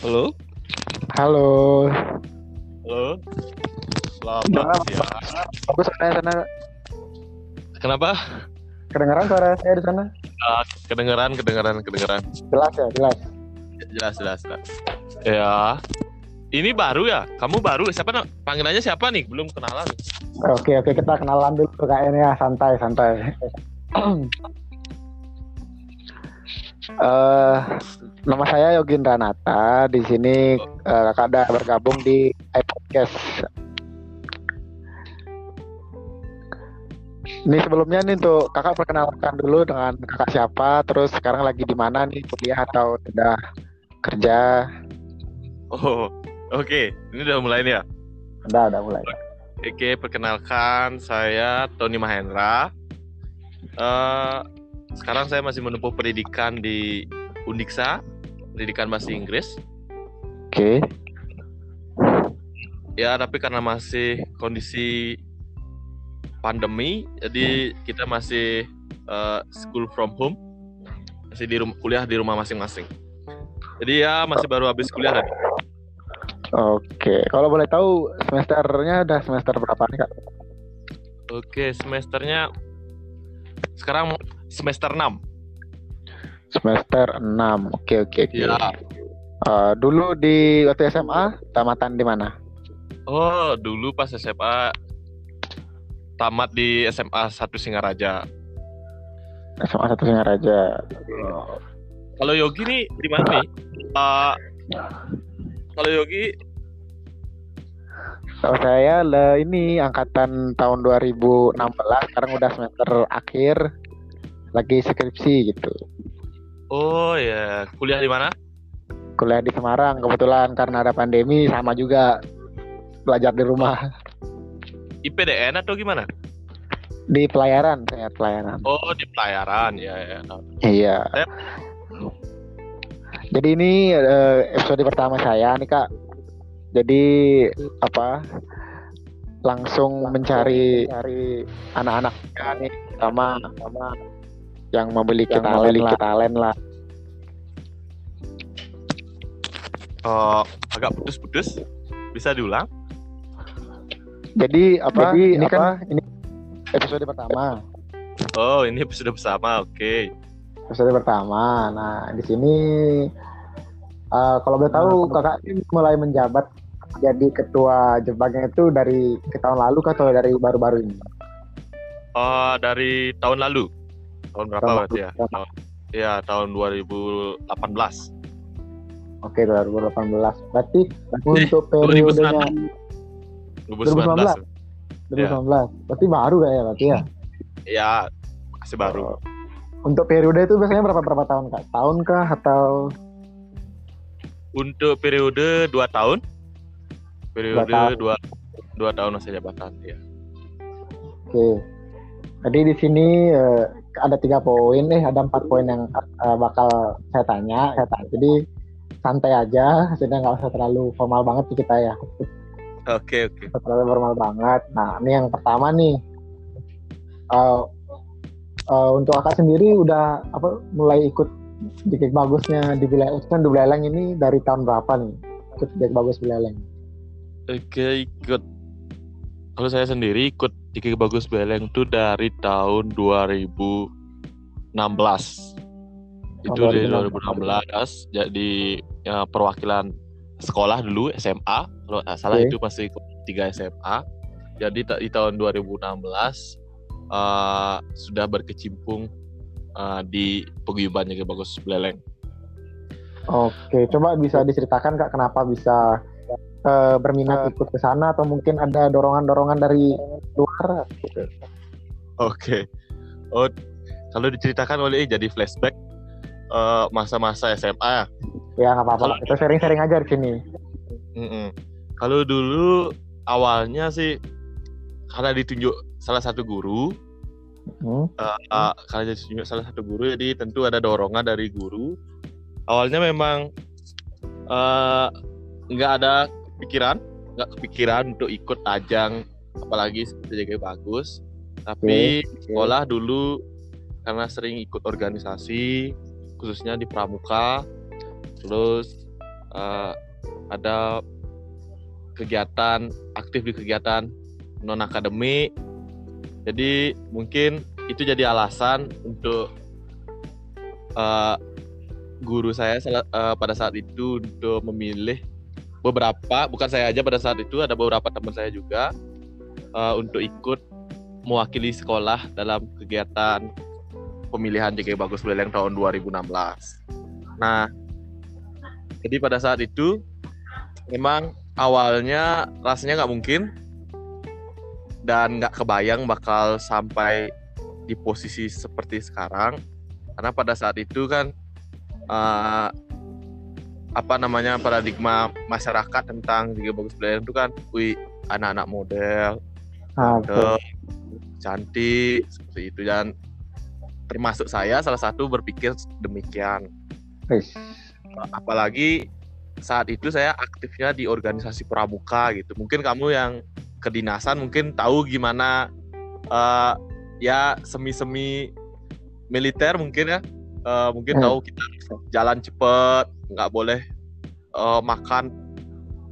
Halo? Halo. Halo? Selamat. Bagus sana sana. Kenapa? Kedengeran suara saya di sana? Ah, kedengeran, kedengeran, kedengeran. Jelas ya, jelas. Jelas, jelas, jelas. Ya. Ini baru ya? Kamu baru? Siapa na- panggilannya siapa nih? Belum kenalan. Oke, oke kita kenalan dulu kayaknya santai, santai. Eh, nama saya Yogin Ranata. Di sini eh, kakak ada bergabung di iPodcast. Ini sebelumnya nih untuk kakak perkenalkan dulu dengan kakak siapa, terus sekarang lagi di mana nih kuliah atau sudah kerja? Oh, oke. Ini udah mulai nih ya? Udah, udah mulai. Oke, perkenalkan saya Tony Mahendra. Eh, sekarang saya masih menempuh pendidikan di Undiksa, pendidikan bahasa Inggris. Oke. Ya, tapi karena masih kondisi pandemi, jadi kita masih eh, school from home, masih di rum- kuliah di rumah masing-masing. Jadi ya masih baru habis kuliah tadi. Oke, kalau boleh tahu semesternya udah semester berapa nih kak? Oke, semesternya sekarang semester 6. Semester 6. Oke oke oke. Ya. Eh, dulu di waktu SMA tamatan di mana? Oh, dulu pas SMA tamat di SMA 1 Singaraja. SMA satu Singaraja. Kalau Yogi nih di mana nih? Eh, kalau Yogi Kalau saya le- ini angkatan tahun 2016, sekarang udah semester akhir, lagi skripsi gitu. oh ya, kuliah di mana? Kuliah di Semarang kebetulan karena ada pandemi sama juga belajar di rumah IPDN atau gimana? di pelayaran saya pelayaran. Oh, di pelayaran ya ya. Iya. Saya- Jadi ini eh, episode pertama saya nih kak. Jadi apa? Langsung mencari cari anak-anak nih sama sama yang memiliki Yang talent memiliki lah. talent lah. Oh, agak putus-putus. Bisa diulang? Jadi apa? Jadi ini apa? kan ini episode pertama. Oh, ini sudah bersama. Oke. Episode pertama. Nah di sini eh, kalau boleh tahu kakak ini mulai menjabat jadi ketua Jepangnya itu dari ke tahun lalu kah atau dari baru-baru ini? Oh, dari tahun lalu. Tahun berapa Tahun berarti ya? Tahun, ya, tahun 2018. Oke 2018. Berarti untuk periodenya 2019. 2019. Berarti baru gak ya berarti ya? Ya, masih baru. Oh. Untuk periode itu biasanya berapa berapa tahun kak? Tahun kah atau Untuk periode 2 tahun. Periode Dua 2 2 tahun masa jabatan, ya. Oke. Jadi di sini eh, ada tiga poin, eh ada empat poin yang eh, bakal saya tanya. Saya tanya. Jadi santai aja, hasilnya nggak usah terlalu formal banget sih kita ya. Oke, oke. Nggak terlalu formal banget. Nah ini yang pertama nih. Eh, eh, untuk kakak sendiri udah apa mulai ikut dikik bagusnya di wilayah kan di Buleleng ini dari tahun berapa nih? Ikut dikik bagus Buleleng. Oke, ikut. Kalau saya sendiri ikut Diki Bagus Beleng itu dari tahun 2016. Itu Oh, dari 2016. 2016 jadi ya, perwakilan sekolah dulu SMA. Kalau nggak salah Oke. itu masih ikut 3 SMA. Jadi di tahun 2016 eh, sudah berkecimpung eh, di paguyuban Diki Bagus Beleng. Oke, coba bisa diceritakan kak kenapa bisa eh, berminat ikut ke sana atau mungkin ada dorongan-dorongan dari luar? Gitu. Oke. Oh, kalau diceritakan oleh jadi flashback eh, masa-masa SMA ya. Ya nggak apa-apa, kita sharing-sharing aja di sini. Mm-mm. Kalau dulu awalnya sih karena ditunjuk salah satu guru, Hmm. eh, eh, karena ditunjuk salah satu guru, jadi tentu ada dorongan dari guru. Awalnya memang eh, nggak ada pikiran, nggak kepikiran untuk ikut ajang, apalagi seperti bagus. Tapi di sekolah dulu karena sering ikut organisasi, khususnya di pramuka, terus uh, ada kegiatan aktif di kegiatan non akademik jadi mungkin itu jadi alasan untuk uh, guru saya uh, pada saat itu untuk memilih beberapa bukan saya aja pada saat itu ada beberapa teman saya juga uh, untuk ikut mewakili sekolah dalam kegiatan pemilihan JK Bagus Beleleng tahun 2016. Nah, jadi pada saat itu memang awalnya rasanya nggak mungkin dan nggak kebayang bakal sampai di posisi seperti sekarang karena pada saat itu kan uh, apa namanya paradigma masyarakat tentang juga bagus belajar itu kan, wih anak-anak model, ah, cantik seperti itu dan termasuk saya salah satu berpikir demikian. Eish. Apalagi saat itu saya aktifnya di organisasi pramuka gitu. Mungkin kamu yang kedinasan mungkin tahu gimana uh, ya semi-semi militer mungkin ya uh, mungkin hmm. tahu kita jalan cepet nggak boleh uh, makan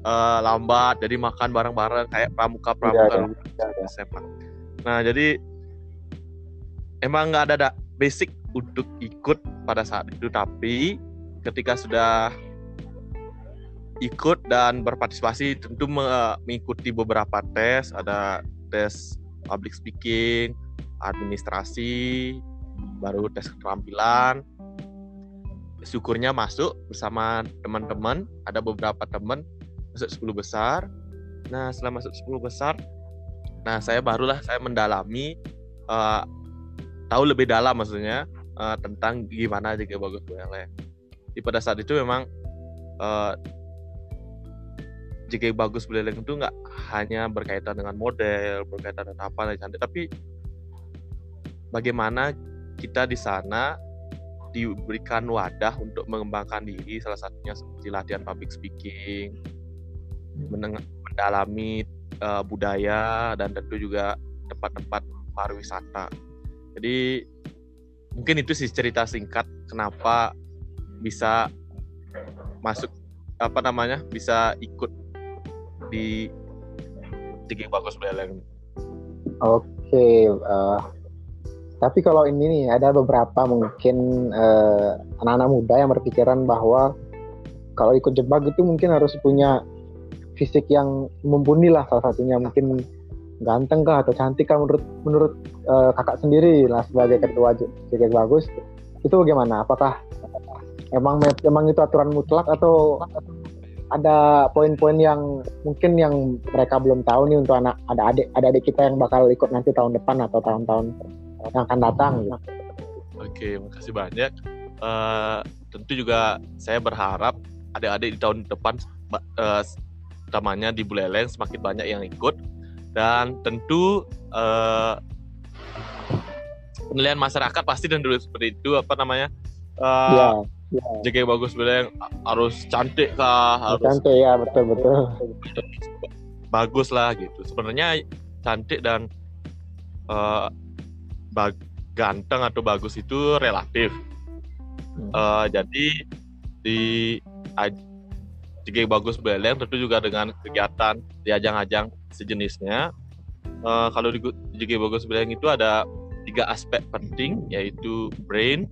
uh, lambat jadi makan bareng-bareng kayak pramuka pramuka ya, nah jadi emang nggak ada, ada basic untuk ikut pada saat itu tapi ketika sudah ikut dan berpartisipasi tentu mengikuti beberapa tes. Ada tes public speaking administrasi baru tes keterampilan. Syukurnya masuk bersama teman-teman. Ada beberapa teman masuk 10 besar. Nah setelah masuk 10 besar nah saya barulah saya mendalami uh, tahu lebih dalam maksudnya uh, tentang gimana juga bagus boleh di pada saat itu memang uh, jika bagus beleleng itu nggak hanya berkaitan dengan model, berkaitan dengan apa dan cantik, tapi bagaimana kita di sana diberikan wadah untuk mengembangkan diri salah satunya seperti latihan public speaking mendalami uh, budaya dan tentu juga tempat-tempat pariwisata jadi mungkin itu sih cerita singkat kenapa bisa masuk apa namanya bisa ikut di Tinggi Bagus Beleng. Oke, okay, uh, tapi kalau ini nih ada beberapa mungkin eh, anak-anak muda yang berpikiran bahwa kalau ikut jebak itu mungkin harus punya fisik yang mumpuni lah salah satunya mungkin ganteng kah atau cantik kah menurut menurut uh, kakak sendiri lah sebagai ketua JKT bagus itu bagaimana? Apakah emang emang itu aturan mutlak atau ada poin-poin yang mungkin yang mereka belum tahu nih untuk anak ada adik ada adik kita yang bakal ikut nanti tahun depan atau tahun-tahun yang akan datang. Gitu. Oke, makasih banyak. Uh, tentu juga saya berharap adik-adik di tahun depan, uh, utamanya di Buleleng semakin banyak yang ikut dan tentu uh, penilaian masyarakat pasti dan dulu seperti itu apa namanya uh, ya, ya. jaga bagus Buleleng harus cantik kah harus cantik ya betul betul bagus lah gitu sebenarnya cantik dan uh, ganteng atau bagus itu relatif. Hmm. Uh, jadi di jika bagus beleng tentu juga dengan kegiatan di ajang-ajang sejenisnya. Uh, kalau di jika bagus beleng itu ada tiga aspek penting yaitu brain,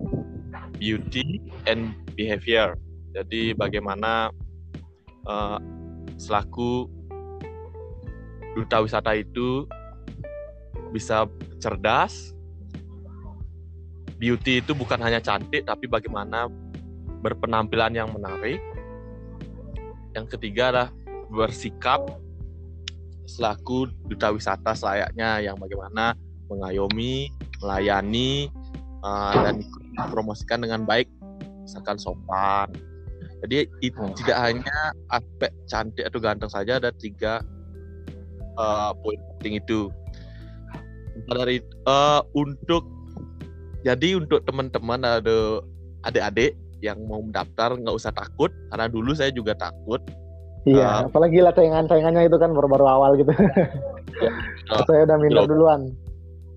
beauty, and behavior. Jadi bagaimana uh, selaku duta wisata itu bisa cerdas, beauty itu bukan hanya cantik tapi bagaimana berpenampilan yang menarik. Yang ketiga adalah bersikap selaku duta wisata selayaknya yang bagaimana mengayomi, melayani uh, dan promosikan dengan baik misalkan sopan. Jadi itu hmm. tidak hanya aspek cantik atau ganteng saja ada tiga uh, poin penting itu. Dari uh, untuk jadi untuk teman-teman ada adik-adik yang mau mendaftar nggak usah takut karena dulu saya juga takut. Iya, uh, apalagi lah saingan-saingannya itu kan baru-baru awal gitu. Ya, uh, saya udah minta duluan.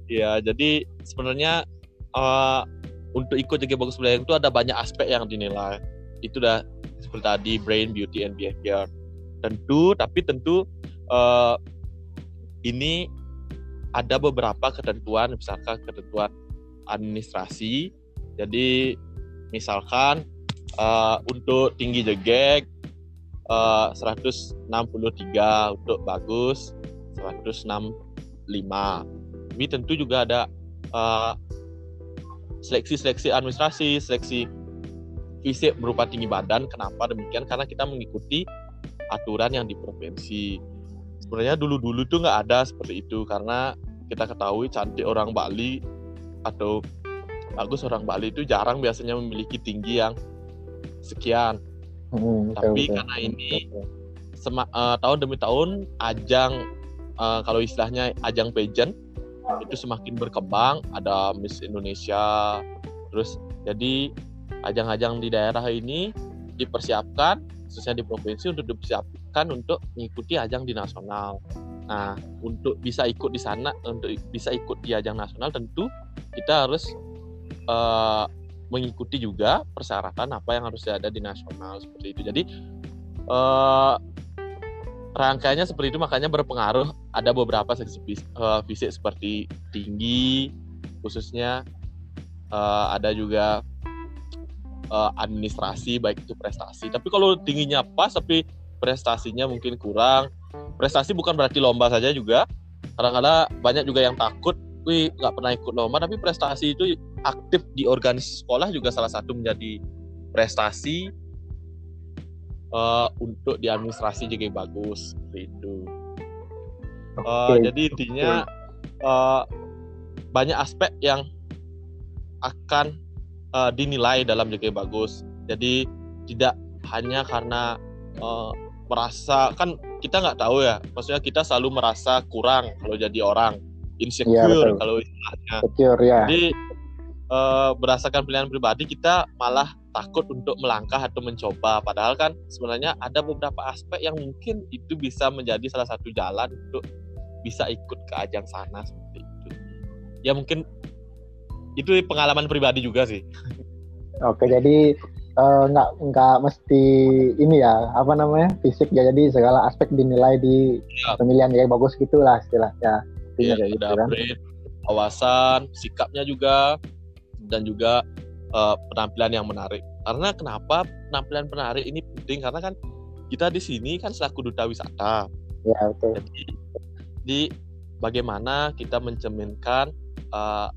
Iya, jadi sebenarnya uh, untuk ikut jadi bagus belajar itu ada banyak aspek yang dinilai. itu dah seperti tadi brain, beauty, and behavior. Tentu, tapi tentu uh, ini ada beberapa ketentuan, misalkan ketentuan administrasi. Jadi misalkan uh, untuk tinggi jegek uh, 163 untuk bagus 165 tapi tentu juga ada uh, seleksi-seleksi administrasi seleksi fisik berupa tinggi badan. Kenapa demikian? Karena kita mengikuti aturan yang di provinsi sebenarnya dulu-dulu tuh nggak ada seperti itu karena kita ketahui cantik orang Bali atau bagus orang Bali itu jarang biasanya memiliki tinggi yang sekian. Hmm, Tapi betul, karena ini Sema, uh, tahun demi tahun ajang uh, kalau istilahnya ajang pageant itu semakin berkembang. Ada Miss Indonesia, terus jadi ajang-ajang di daerah ini dipersiapkan khususnya di provinsi untuk dipersiapkan untuk mengikuti ajang di nasional. Nah, untuk bisa ikut di sana, untuk bisa ikut di ajang nasional tentu kita harus uh, mengikuti juga persyaratan apa yang harus ada di nasional seperti itu. Jadi uh, rangkaiannya seperti itu makanya berpengaruh ada beberapa seksi uh, fisik seperti tinggi khususnya uh, ada juga administrasi baik itu prestasi. Tapi kalau tingginya pas tapi prestasinya mungkin kurang. Prestasi bukan berarti lomba saja juga. Kadang-kadang banyak juga yang takut wih nggak pernah ikut lomba tapi prestasi itu aktif di organisasi sekolah juga salah satu menjadi prestasi uh, untuk di administrasi juga bagus seperti itu uh, jadi intinya uh, banyak aspek yang akan uh, dinilai dalam JG bagus jadi tidak hanya karena uh, merasa kan kita nggak tahu ya maksudnya kita selalu merasa kurang kalau jadi orang insecure ya, kalau istilahnya. Insecure ya. Jadi uh, berdasarkan pilihan pribadi kita malah takut untuk melangkah atau mencoba. Padahal kan sebenarnya ada beberapa aspek yang mungkin itu bisa menjadi salah satu jalan untuk bisa ikut ke ajang sana seperti itu. Ya mungkin itu pengalaman pribadi juga sih. Oke, jadi uh, nggak nggak mesti ini ya apa namanya fisik ya jadi segala aspek dinilai di ya. pemilihan yang bagus gitulah istilahnya iya, kayak gitu kan awasan sikapnya juga dan juga uh, penampilan yang menarik. Karena kenapa penampilan menarik ini penting? Karena kan kita di sini kan selaku duta wisata. Ya betul. Jadi di bagaimana kita mencerminkan uh,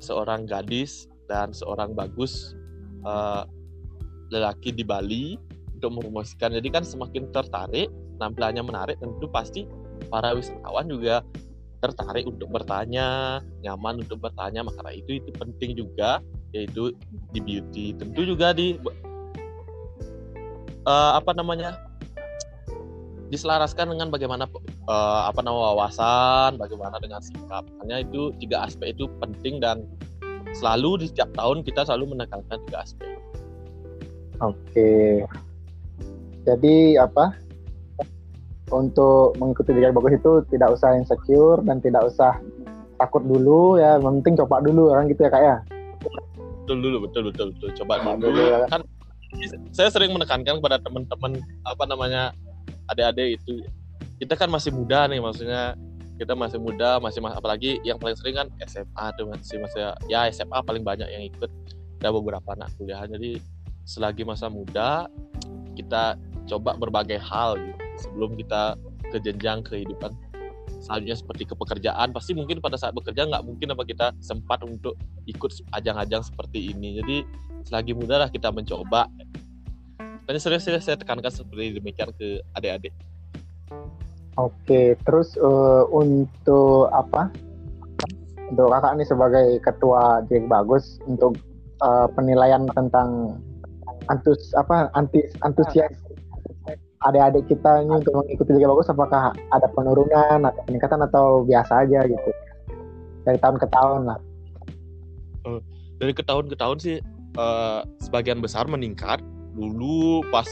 seorang gadis dan seorang bagus uh, lelaki di Bali untuk mempromosikan. Jadi kan semakin tertarik penampilannya menarik tentu pasti para wisatawan juga tertarik untuk bertanya, nyaman untuk bertanya, maka itu itu penting juga yaitu di beauty. Tentu juga di uh, apa namanya? diselaraskan dengan bagaimana uh, apa nama wawasan, bagaimana dengan sikap. Hanya itu tiga aspek itu penting dan selalu di setiap tahun kita selalu menekankan tiga aspek. Oke. Jadi apa? Untuk mengikuti Liga Bagus itu tidak usah insecure dan tidak usah takut dulu ya, penting coba dulu orang gitu ya kak ya. Betul dulu, betul betul betul. Coba, dulu. dulu ya. Kan saya sering menekankan kepada teman-teman apa namanya adik-adik itu kita kan masih muda nih maksudnya kita masih muda masih apalagi yang paling sering kan SMA tuh masih masih ya SMA paling banyak yang ikut ada beberapa anak kuliah jadi selagi masa muda kita coba berbagai hal gitu sebelum kita ke jenjang kehidupan. Selanjutnya seperti ke pekerjaan pasti mungkin pada saat bekerja nggak mungkin apa kita sempat untuk ikut ajang-ajang seperti ini. Jadi selagi muda lah kita mencoba. Dan serius-serius saya tekankan seperti demikian ke adik-adik. Oke terus uh, untuk apa? Untuk kakak ini sebagai ketua Jack Bagus untuk uh, penilaian tentang antus apa anti antusias adik-adik kita ini untuk mengikuti Liga Bagus apakah ada penurunan atau peningkatan atau biasa aja gitu? Dari tahun ke tahun lah. Uh, dari ke tahun ke tahun sih uh, sebagian besar meningkat. Dulu pas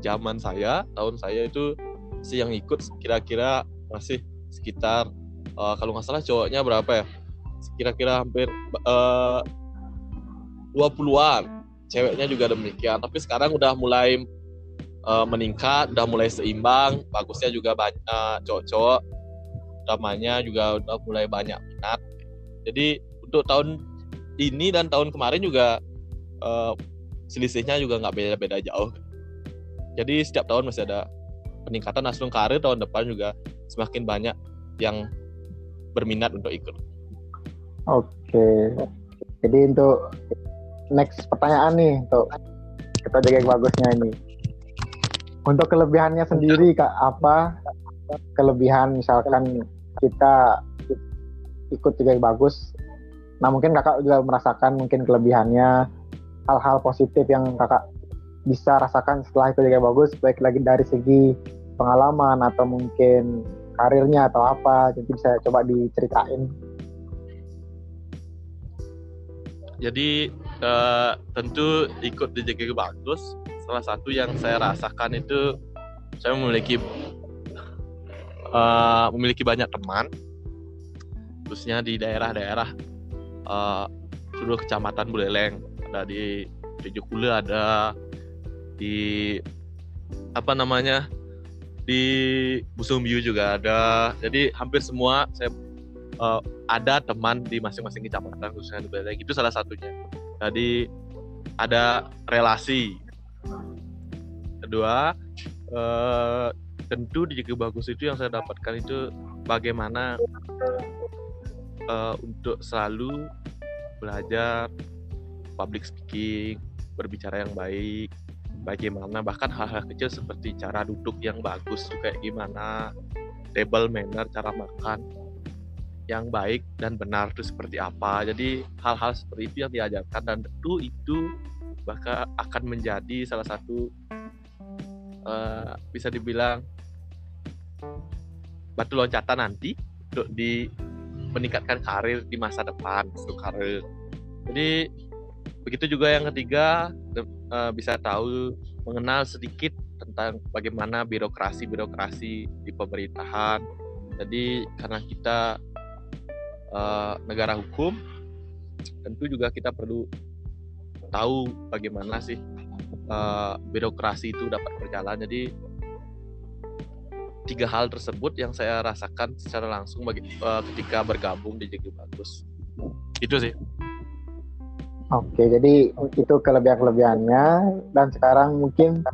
zaman saya tahun saya itu sih yang ikut kira-kira masih sekitar uh, kalau nggak salah cowoknya berapa ya? Kira-kira hampir uh, 20-an ceweknya juga demikian tapi sekarang udah mulai uh, meningkat udah mulai seimbang bagusnya juga banyak cowok-cowok utamanya juga udah mulai banyak minat jadi untuk tahun ini dan tahun kemarin juga uh, selisihnya juga nggak beda-beda jauh jadi setiap tahun masih ada peningkatan langsung karir tahun depan juga semakin banyak yang berminat untuk ikut. Oke. Jadi untuk next pertanyaan nih untuk kita jaga yang bagusnya ini. Untuk kelebihannya sendiri kak apa kelebihan misalkan kita ikut jaga yang bagus. Nah mungkin kakak juga merasakan mungkin kelebihannya hal-hal positif yang kakak bisa rasakan setelah itu yang bagus baik lagi dari segi pengalaman atau mungkin karirnya atau apa jadi bisa coba diceritain jadi uh, tentu ikut di JKG bagus salah satu yang saya rasakan itu saya memiliki uh, memiliki banyak teman khususnya di daerah-daerah uh, seluruh kecamatan Buleleng. Ada di Tujukule ada di apa namanya di Busumbiu juga ada. Jadi hampir semua saya uh, ada teman di masing-masing kecamatan khususnya di Belek itu salah satunya. Jadi ada relasi kedua uh, tentu di Jaga Bagus itu yang saya dapatkan itu bagaimana uh, untuk selalu belajar public speaking berbicara yang baik bagaimana bahkan hal-hal kecil seperti cara duduk yang bagus kayak gimana table manner cara makan yang baik dan benar itu seperti apa. Jadi hal-hal seperti itu yang diajarkan dan tentu itu bahkan akan menjadi salah satu uh, bisa dibilang batu loncatan nanti untuk di meningkatkan karir di masa depan untuk karir jadi begitu juga yang ketiga uh, bisa tahu mengenal sedikit tentang bagaimana birokrasi-birokrasi di pemerintahan. Jadi karena kita uh, negara hukum, tentu juga kita perlu tahu bagaimana sih uh, birokrasi itu dapat berjalan. Jadi tiga hal tersebut yang saya rasakan secara langsung bagi, uh, ketika bergabung di JG Bagus. Itu sih. Oke, jadi itu kelebihan-kelebihannya dan sekarang mungkin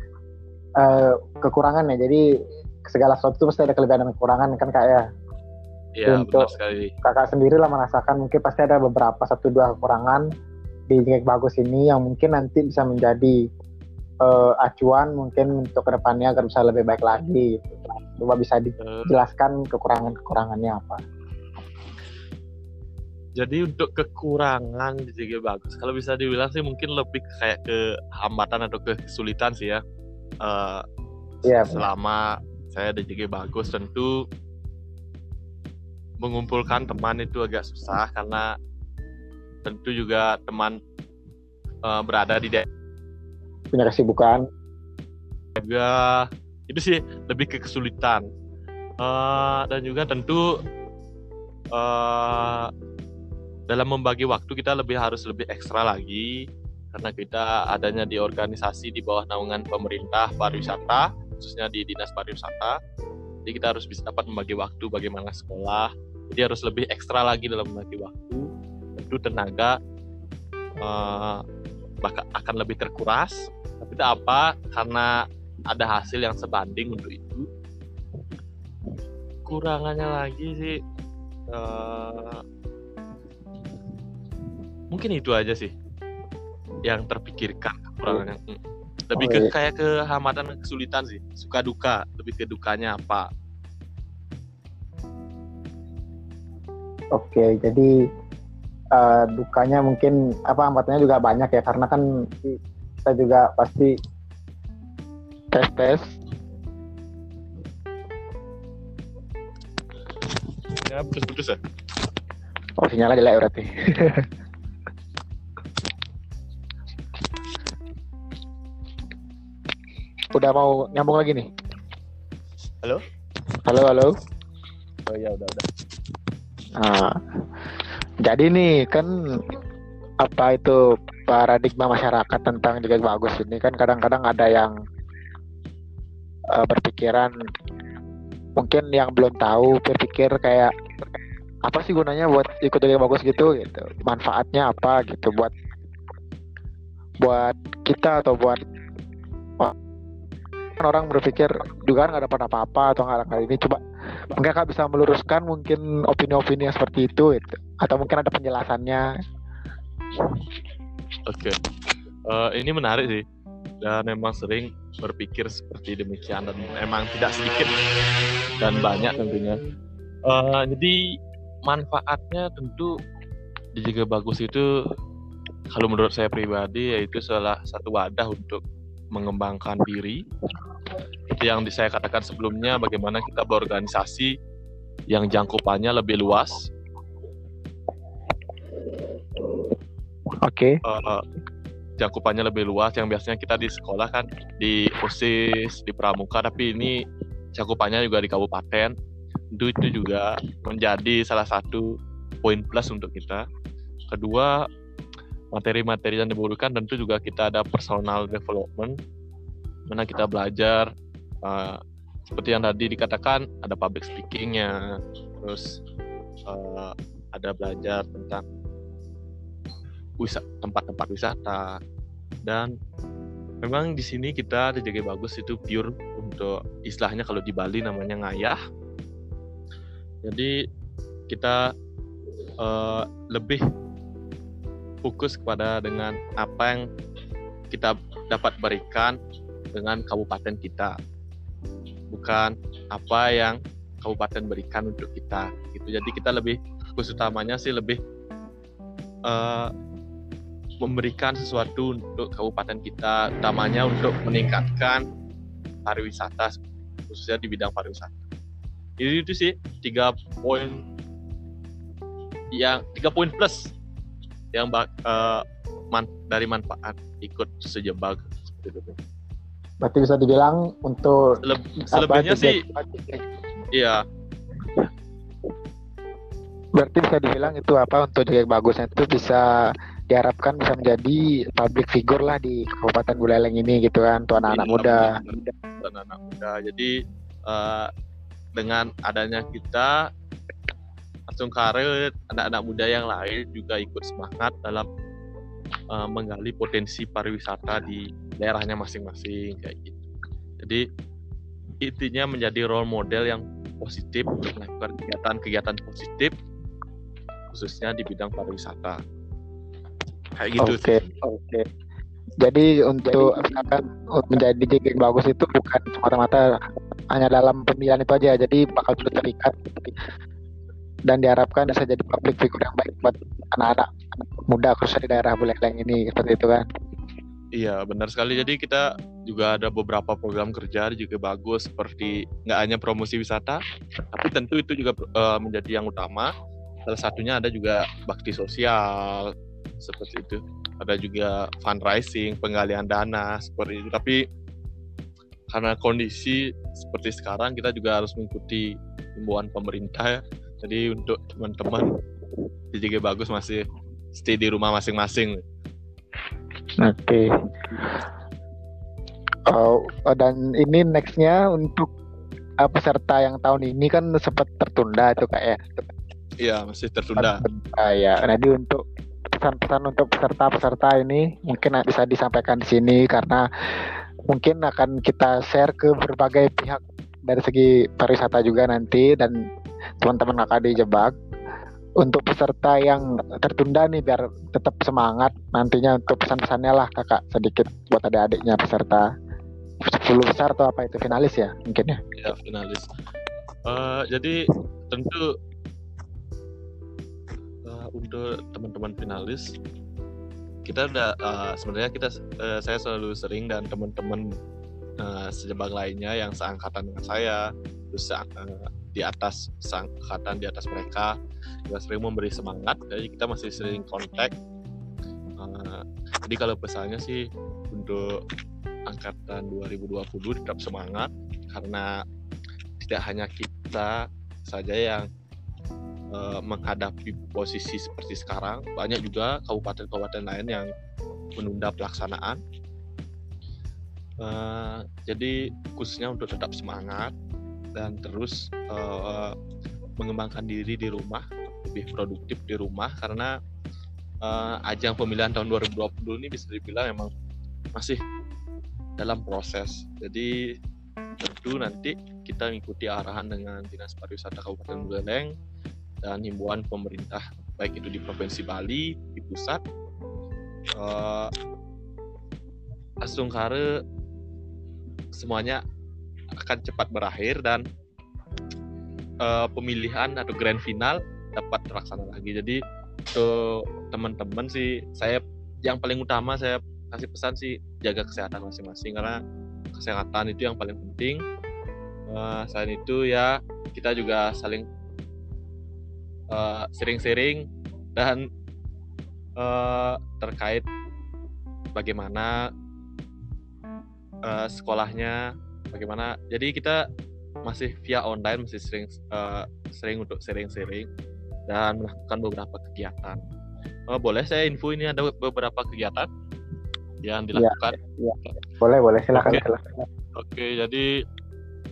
uh, kekurangannya. Jadi segala sesuatu pasti ada kelebihan dan kekurangan kan kak ya. Iya, Untuk sekali. kakak sendiri lah merasakan mungkin pasti ada beberapa satu dua kekurangan di Jengek Bagus ini yang mungkin nanti bisa menjadi uh, acuan mungkin untuk ke depannya agar bisa lebih baik lagi. Coba bisa dijelaskan kekurangan-kekurangannya apa? jadi untuk kekurangan di JG bagus kalau bisa dibilang sih mungkin lebih kayak ke hambatan atau ke kesulitan sih ya uh, yeah, selama benar. saya di JG bagus tentu mengumpulkan teman itu agak susah karena tentu juga teman uh, berada di daerah punya kesibukan. Juga itu sih lebih ke kesulitan. Uh, dan juga tentu uh, dalam membagi waktu kita lebih harus lebih ekstra lagi. Karena kita adanya di organisasi di bawah naungan pemerintah pariwisata khususnya di dinas pariwisata. Jadi kita harus bisa dapat membagi waktu bagaimana sekolah. Jadi harus lebih ekstra lagi dalam membagi waktu tentu tenaga uh, bahkan akan lebih terkuras. Tapi tidak apa? Karena ada hasil yang sebanding untuk itu. Kurangannya lagi sih uh, mungkin itu aja sih yang terpikirkan kekurangannya. Oh. lebih oh, ke iya. kayak ke hambatan kesulitan sih. Suka duka lebih ke dukanya apa. Oke jadi uh, dukanya mungkin apa hambatannya juga banyak ya karena kan kita juga pasti tes tes ya putus-putus ya oh sinyalnya jelek berarti udah mau nyambung lagi nih. Halo? Halo, halo. Oh iya, udah, udah. Nah, jadi nih kan apa itu paradigma masyarakat tentang Jaga Bagus ini kan kadang-kadang ada yang uh, berpikiran mungkin yang belum tahu berpikir kayak apa sih gunanya buat ikut Jaga Bagus gitu? Gitu. Manfaatnya apa gitu buat buat kita atau buat orang berpikir juga nggak dapat apa-apa atau nggak kali ini. Coba mungkin kak bisa meluruskan mungkin opini-opini yang seperti itu gitu. atau mungkin ada penjelasannya oke okay. uh, eh, ini menarik sih dan memang sering berpikir seperti demikian dan memang tidak sedikit dan banyak tentunya uh, jadi manfaatnya tentu dijaga bagus itu kalau menurut saya pribadi yaitu salah satu wadah untuk mengembangkan diri. Itu yang saya katakan sebelumnya, bagaimana kita berorganisasi yang jangkupannya lebih luas. Oke. Okay. Uh, eh, jangkupannya lebih luas yang biasanya kita di sekolah kan di OSIS, di pramuka, tapi ini jangkupannya juga di kabupaten. Itu itu juga menjadi salah satu poin plus untuk kita. Kedua, materi-materi yang dibutuhkan tentu juga kita ada personal development mana kita belajar uh, seperti yang tadi dikatakan ada public speakingnya terus uh, ada belajar tentang tempat-tempat wisata. Dan memang di sini kita dijaga bagus itu pure untuk istilahnya kalau di Bali namanya ngayah. Jadi kita uh, lebih fokus kepada dengan apa yang kita dapat berikan dengan kabupaten kita bukan apa yang kabupaten berikan untuk kita gitu jadi kita lebih fokus utamanya sih lebih uh, memberikan sesuatu untuk kabupaten kita utamanya untuk meningkatkan pariwisata khususnya di bidang pariwisata itu, itu sih tiga poin yang tiga poin plus yang uh, man, dari manfaat ikut sejebak seperti itu. Berarti bisa dibilang untuk Seleb selebihnya sih iya. Berarti bisa dibilang itu apa untuk jaga bagusnya itu bisa diharapkan bisa menjadi public figure lah di Kabupaten Buleleng ini gitu kan untuk anak-anak iya, muda. Anak-anak muda. Jadi uh, dengan adanya kita langsung karet anak-anak muda yang lain juga ikut semangat dalam uh, menggali potensi pariwisata di daerahnya masing-masing kayak gitu. Jadi intinya menjadi role model yang positif melakukan kegiatan-kegiatan positif khususnya di bidang pariwisata. Kayak gitu okay, oke. Okay. Jadi untuk misalkan menjadi JG bagus itu bukan semata-mata hanya dalam pemilihan itu aja, jadi bakal terikat dan diharapkan bisa jadi public figure yang baik buat anak-anak muda khususnya di daerah Buleleng ini seperti itu kan Iya benar sekali. Jadi kita juga ada beberapa program kerja juga bagus seperti nggak hanya promosi wisata, tapi tentu itu juga uh, menjadi yang utama. Salah satunya ada juga bakti sosial seperti itu. Ada juga fundraising, penggalian dana seperti itu. Tapi karena kondisi seperti sekarang kita juga harus mengikuti himbauan pemerintah ya jadi untuk teman-teman JJG bagus masih stay di rumah masing-masing. Oke. Okay. Oh, dan ini nextnya untuk uh, peserta yang tahun ini kan sempat tertunda itu kak ya? Iya masih tertunda. Ah ya, jadi untuk pesan-pesan untuk peserta-peserta ini mungkin bisa disampaikan di sini karena mungkin akan kita share ke berbagai pihak dari segi pariwisata juga nanti dan teman-teman kakak dijebak untuk peserta yang tertunda nih biar tetap semangat nantinya untuk pesan-pesannya lah kakak sedikit buat adik-adiknya peserta. 10 besar atau apa itu finalis ya mungkin ya? Ya finalis. Uh, jadi tentu uh, untuk teman-teman finalis kita udah uh, sebenarnya kita uh, saya selalu sering dan teman-teman uh, sejebak lainnya yang seangkatan dengan saya terus uh, di atas angkatan di atas mereka juga sering memberi semangat jadi kita masih sering kontak uh, jadi kalau pesannya sih untuk angkatan 2020 tetap semangat karena tidak hanya kita saja yang uh, menghadapi posisi seperti sekarang banyak juga kabupaten-kabupaten lain yang menunda pelaksanaan. Uh, jadi khususnya untuk tetap semangat dan terus uh, mengembangkan diri di rumah, lebih produktif di rumah karena uh, ajang pemilihan tahun 2020 ini bisa dibilang memang masih dalam proses. Jadi tentu nanti kita mengikuti arahan dengan Dinas Pariwisata Kabupaten Buleleng dan himbauan pemerintah baik itu di Provinsi Bali, di pusat. Uh, Asungkare semuanya akan cepat berakhir dan uh, pemilihan atau grand final dapat terlaksana lagi. Jadi untuk teman-teman sih saya yang paling utama saya kasih pesan sih jaga kesehatan masing-masing karena kesehatan itu yang paling penting. Uh, selain itu ya kita juga saling sering-sering uh, dan uh, terkait bagaimana uh, sekolahnya, bagaimana. Jadi kita masih via online masih sering uh, sering untuk sering-sering dan melakukan beberapa kegiatan. Uh, boleh saya info ini ada beberapa kegiatan yang iya, dilakukan? Ya, ya. Boleh, boleh. Silakan, Oke, silakan. Oke jadi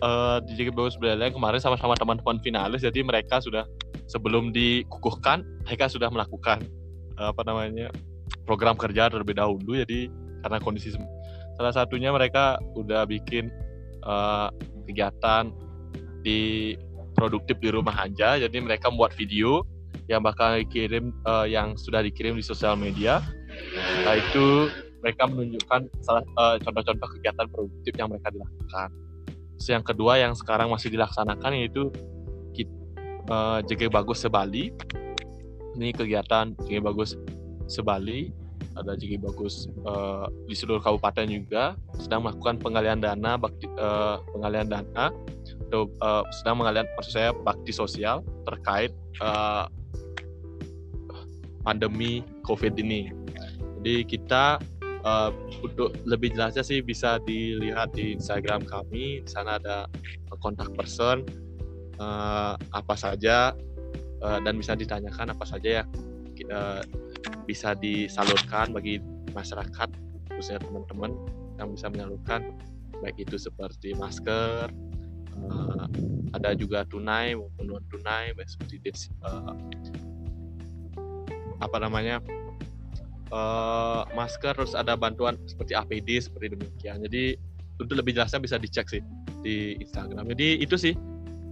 uh, di JG Bagus Beleleng kemarin sama-sama teman-teman finalis, jadi mereka sudah sebelum dikukuhkan, mereka sudah melakukan uh, apa namanya program kerja terlebih dahulu. Jadi karena kondisi salah satunya mereka udah bikin uh, kegiatan di produktif di rumah aja. Jadi mereka membuat video yang bakal dikirim uh, yang sudah dikirim di sosial media. Nah itu mereka menunjukkan salah uh, contoh-contoh kegiatan produktif yang mereka dilakukan. Terus yang kedua yang sekarang masih dilaksanakan yaitu uh, JG Bagus Sebali. Ini kegiatan JG Bagus Sebali ada JG Bagus uh, di seluruh kabupaten juga sedang melakukan penggalian dana bakti, uh, pengalian dana atau uh, sedang menggalian maksud saya bakti sosial terkait uh, pandemi COVID ini. Jadi kita uh, untuk lebih jelasnya sih bisa dilihat di Instagram kami. Di sana ada kontak person uh, apa saja uh, dan bisa ditanyakan apa saja ya bisa disalurkan bagi masyarakat khususnya teman-teman yang bisa menyalurkan baik itu seperti masker uh, ada juga tunai maupun non tunai seperti uh, apa namanya uh, masker terus ada bantuan seperti APD seperti demikian. Jadi untuk lebih jelasnya bisa dicek sih di Instagram. Jadi itu sih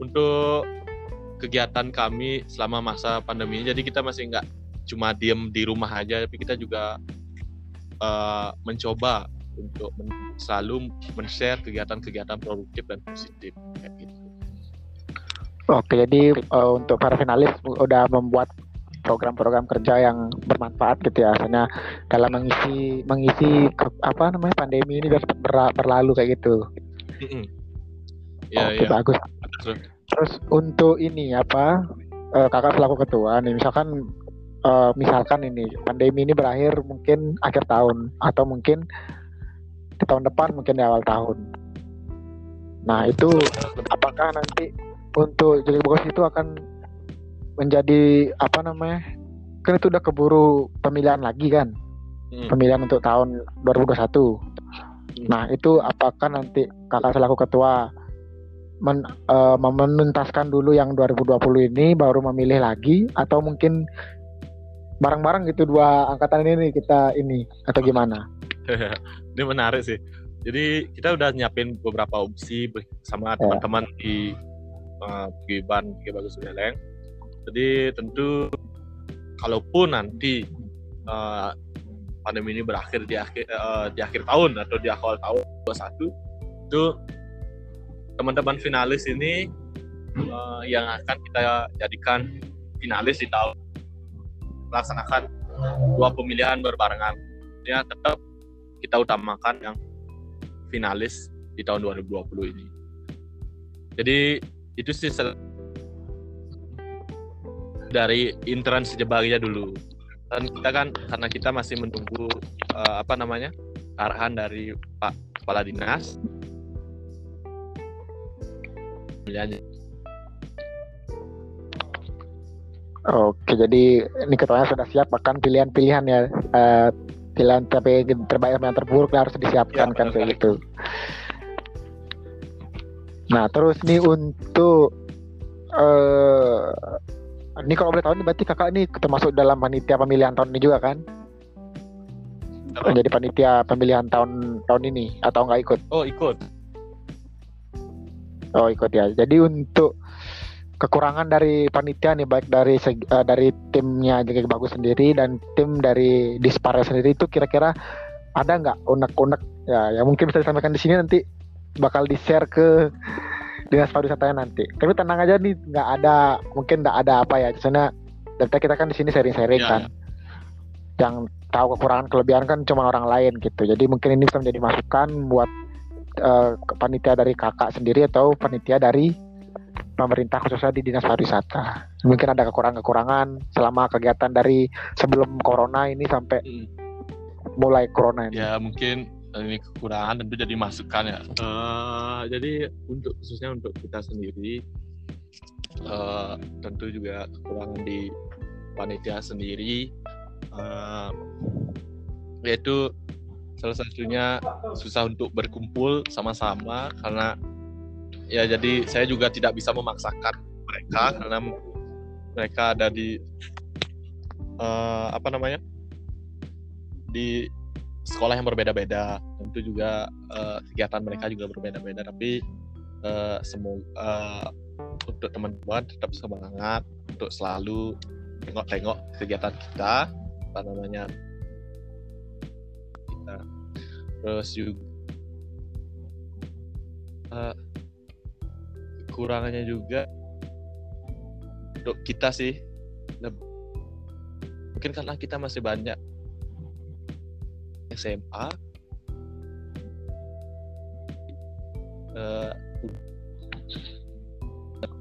untuk kegiatan kami selama masa pandemi jadi kita masih nggak cuma diem di rumah aja tapi kita juga uh, mencoba untuk men selalu men-share kegiatan-kegiatan produktif dan positif kayak gitu. Oke, jadi uh, untuk para finalis udah membuat program-program kerja yang bermanfaat gitu ya, misalnya dalam mengisi mengisi apa namanya pandemi ini biar berlalu kayak gitu. Mm -hmm. Ya, Oke, ya. bagus. Terus untuk ini apa uh, kakak selaku ketua nih, misalkan uh, misalkan ini pandemi ini berakhir mungkin akhir tahun atau mungkin di tahun depan mungkin di awal tahun. Nah itu apakah nanti untuk jadi bos itu akan menjadi apa namanya? Kan itu udah keburu pemilihan lagi kan? Hmm. Pemilihan untuk tahun 2021. Hmm. Nah itu apakah nanti kakak selaku ketua men, uh, menuntaskan dulu yang 2020 ini baru memilih lagi atau mungkin bareng-bareng gitu dua angkatan ini nih kita ini atau gimana? ini menarik sih. Jadi kita udah nyiapin beberapa opsi sama ya. teman-teman di uh, Giban Bagus Beleng. Jadi tentu kalaupun nanti uh, pandemi ini berakhir di akhir uh, di akhir tahun atau di awal tahun 21 itu teman-teman finalis ini uh, yang akan kita jadikan finalis di tahun melaksanakan dua pemilihan berbarengan. Ya tetap kita utamakan yang finalis di tahun 2020 ini. Jadi itu sih dari intern sejebaginya dulu. Dan kita kan karena kita masih menunggu uh, apa namanya arahan dari Pak Kepala Dinas Oke, jadi ini ketuanya sudah siap akan pilihan-pilihan ya uh, pilihan tapi terbaik yang terburuk harus disiapkan ya, kan kayak gitu. Nah terus nih untuk uh, ini kalau boleh tahu nih berarti kakak nih termasuk dalam panitia pemilihan tahun ini juga kan? Oh. Jadi panitia pemilihan tahun tahun ini atau enggak ikut? Oh ikut. Oh ikut ya. Jadi untuk kekurangan dari panitia nih baik dari uh, dari timnya jadi bagus sendiri dan tim dari Dispare sendiri itu kira-kira ada nggak unek-unek ya yang mungkin bisa disampaikan di sini nanti bakal di share ke dinas pariwisata nanti. Tapi tenang aja nih nggak ada mungkin nggak ada apa ya. Soalnya dari kita kan di sini sharing-sharing ya, kan. Ya. Yang tahu kekurangan kelebihan kan cuma orang lain gitu. Jadi mungkin ini bisa menjadi masukan buat uh, panitia dari kakak sendiri atau panitia dari pemerintah khususnya di dinas pariwisata. Mungkin ada kekurangan-kekurangan selama kegiatan dari sebelum corona ini sampai hmm. mulai corona ini. Ya mungkin ini kekurangan tentu jadi masukan ya. Uh, jadi untuk khususnya untuk kita sendiri uh, tentu juga kekurangan di panitia sendiri uh, yaitu salah satunya susah untuk berkumpul sama-sama karena ya jadi saya juga tidak bisa memaksakan mereka karena mereka ada di uh, apa namanya? Di sekolah yang berbeda-beda. Tentu juga uh, kegiatan mereka juga berbeda-beda tapi uh, semoga uh, untuk teman-teman tetap semangat untuk selalu tengok-tengok kegiatan kita apa namanya? Kita. Terus juga uh, kekurangannya juga. Untuk kita sih mungkin karena kita masih banyak SMA uh,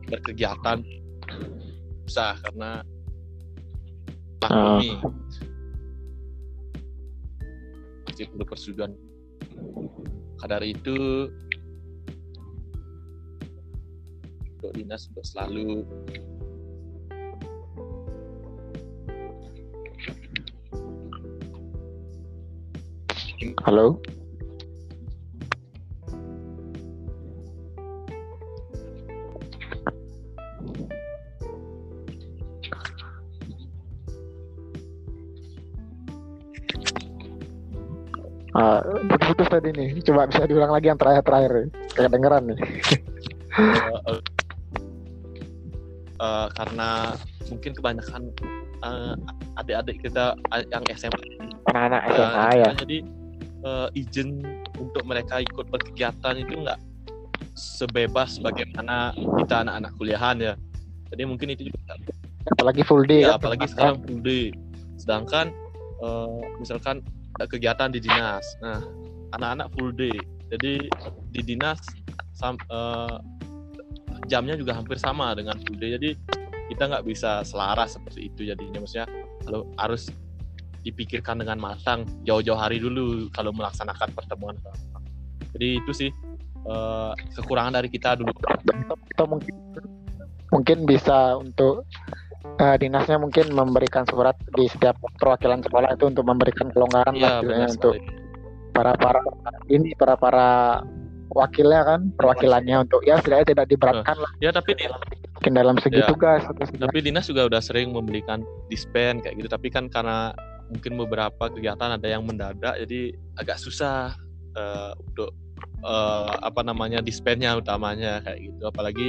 berkegiatan. Susah karena pandemi. Uh. masih perlu persetujuan. Kadar itu dinas untuk selalu Halo. Uh, putus-putus tadi nih. Coba bisa diulang lagi yang terakhir-terakhir. Kayak dengeran nih. uh, uh, karena mungkin kebanyakan uh, adik-adik kita yang SMA anak-anak SMA uh, ya. jadi uh, izin untuk mereka ikut berkegiatan itu enggak sebebas bagaimana kita anak-anak kuliahan ya. Jadi mungkin itu juga apalagi full day ya, kan? apalagi sekarang full day. Sedangkan uh, misalkan kegiatan di dinas. Nah anak-anak full day. Jadi di dinas sam, uh, jamnya juga hampir sama dengan full day jadi kita nggak bisa selaras seperti itu jadinya. Maksudnya kalau harus dipikirkan dengan matang jauh-jauh hari dulu kalau melaksanakan pertemuan. Jadi itu sih uh, kekurangan dari kita dulu. Kita mungkin mungkin bisa untuk uh, dinasnya mungkin memberikan surat di setiap perwakilan sekolah itu untuk memberikan kelonggaran ya, lah untuk para para ini para para wakilnya kan perwakilannya untuk ya setidaknya tidak diberatkan lah. Ya tapi di, mungkin dalam segi ya, tugas tapi dinas juga udah sering membelikan dispen kayak gitu. Tapi kan karena mungkin beberapa kegiatan ada yang mendadak jadi agak susah uh, untuk uh, apa namanya dispennya utamanya kayak gitu. Apalagi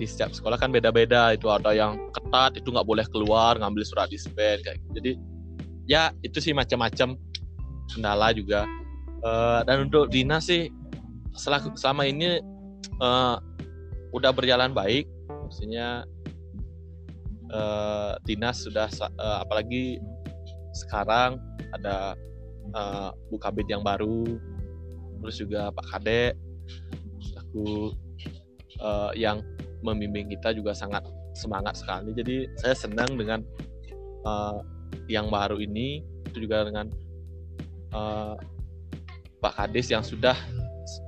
di setiap sekolah kan beda-beda itu ada yang ketat itu nggak boleh keluar ngambil surat dispen kayak gitu. jadi ya itu sih macam-macam kendala juga. Uh, dan untuk dinas sih selama, selama ini uh, udah berjalan baik, maksudnya uh, dinas sudah uh, apalagi sekarang ada uh, Bu Kabit yang baru, terus juga Pak Kade, aku uh, yang membimbing kita juga sangat semangat sekali. Jadi saya senang dengan uh, yang baru ini, itu juga dengan uh, Pak Kades yang sudah